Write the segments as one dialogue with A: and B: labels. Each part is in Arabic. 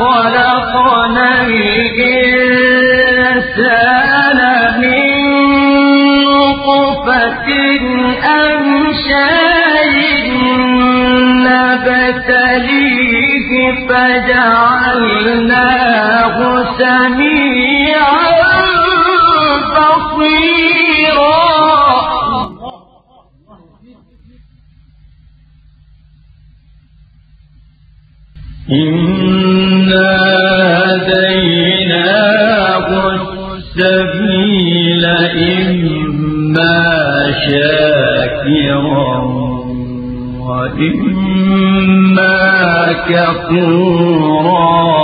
A: خلقنا الإنسان من نطفة أمشاج نبتليه فجعلناه سميعا بصيرا إنا السبيل إما شاكرا وإما كفورا.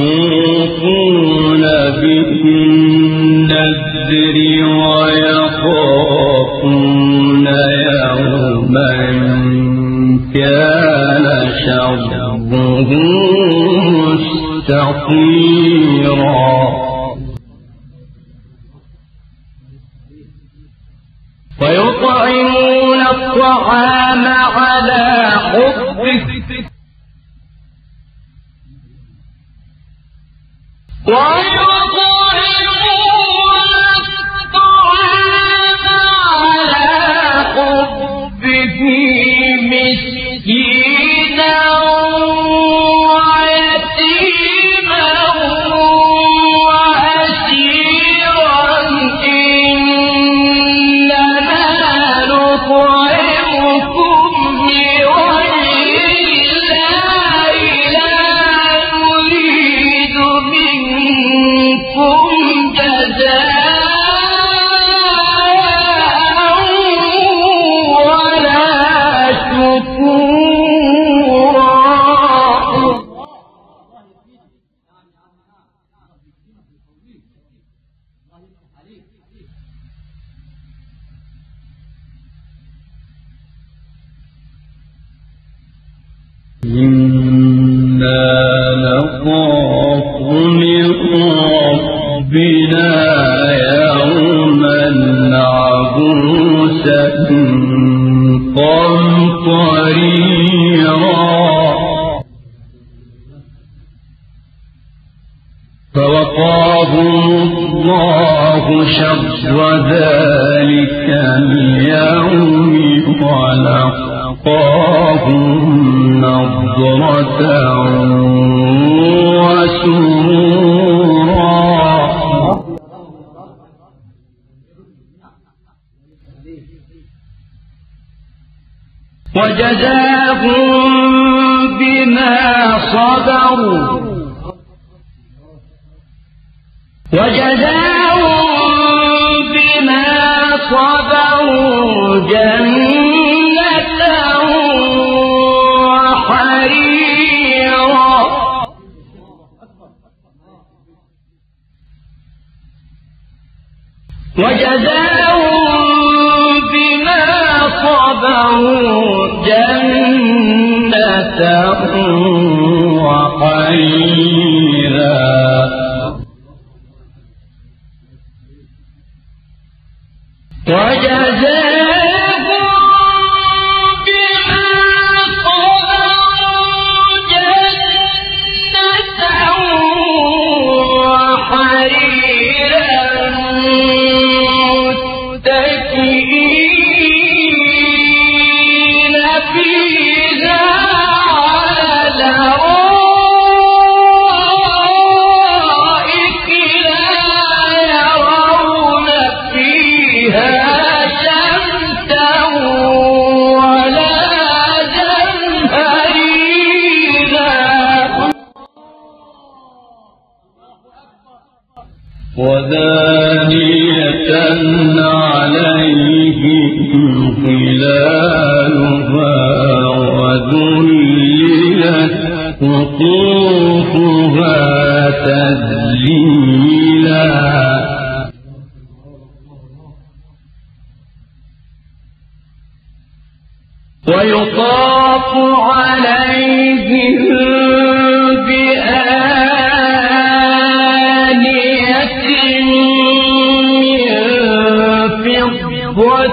A: يوفون بالنذر ويخافون يوما كان شره مستطيرا. ويطعمون الطعام على حبه ويطعمون إنا نخاف من يوما عبوسا قمطريرا فوقاهم الله شر ذلك اليوم ولقاهم وجزاهم بما صبروا. وجزاهم وجزاهم بما صبروا جنة وحريرا وجزاهم وذانية عليهم ظلالها وذللت قطوفها تذليلا. ويطاف عليهم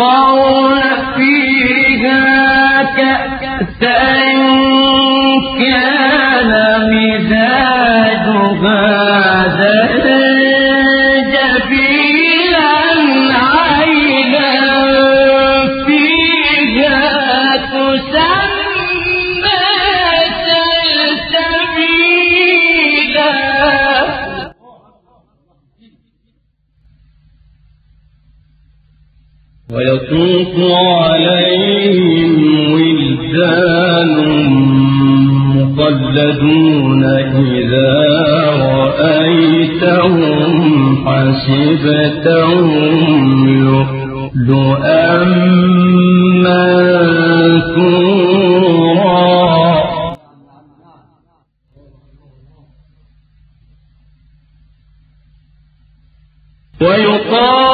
A: ويسقون فيها كأسا ويطوف عليهم ولدان مخلدون إذا رأيتهم حسبتهم لؤلؤا منثورا. ويطاف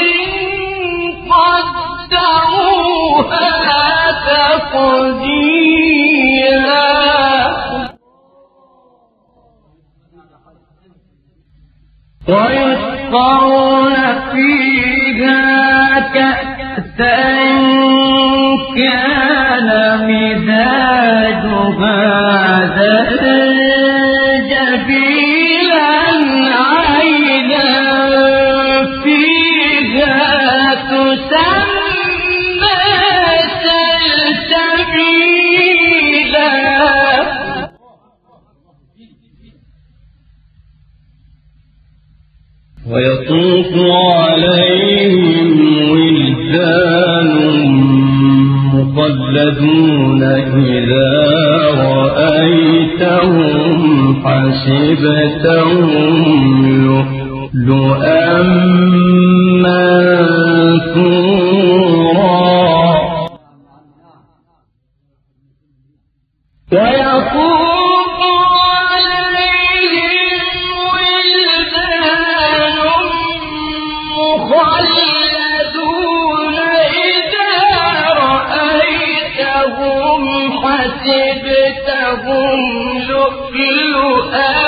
A: تقديرا ويسقون فيها كأسا كان مزاجها ويطوف عليهم ولدان مخلدون إذا رأيتهم حسبتهم لؤلؤا منثورا. لؤلؤا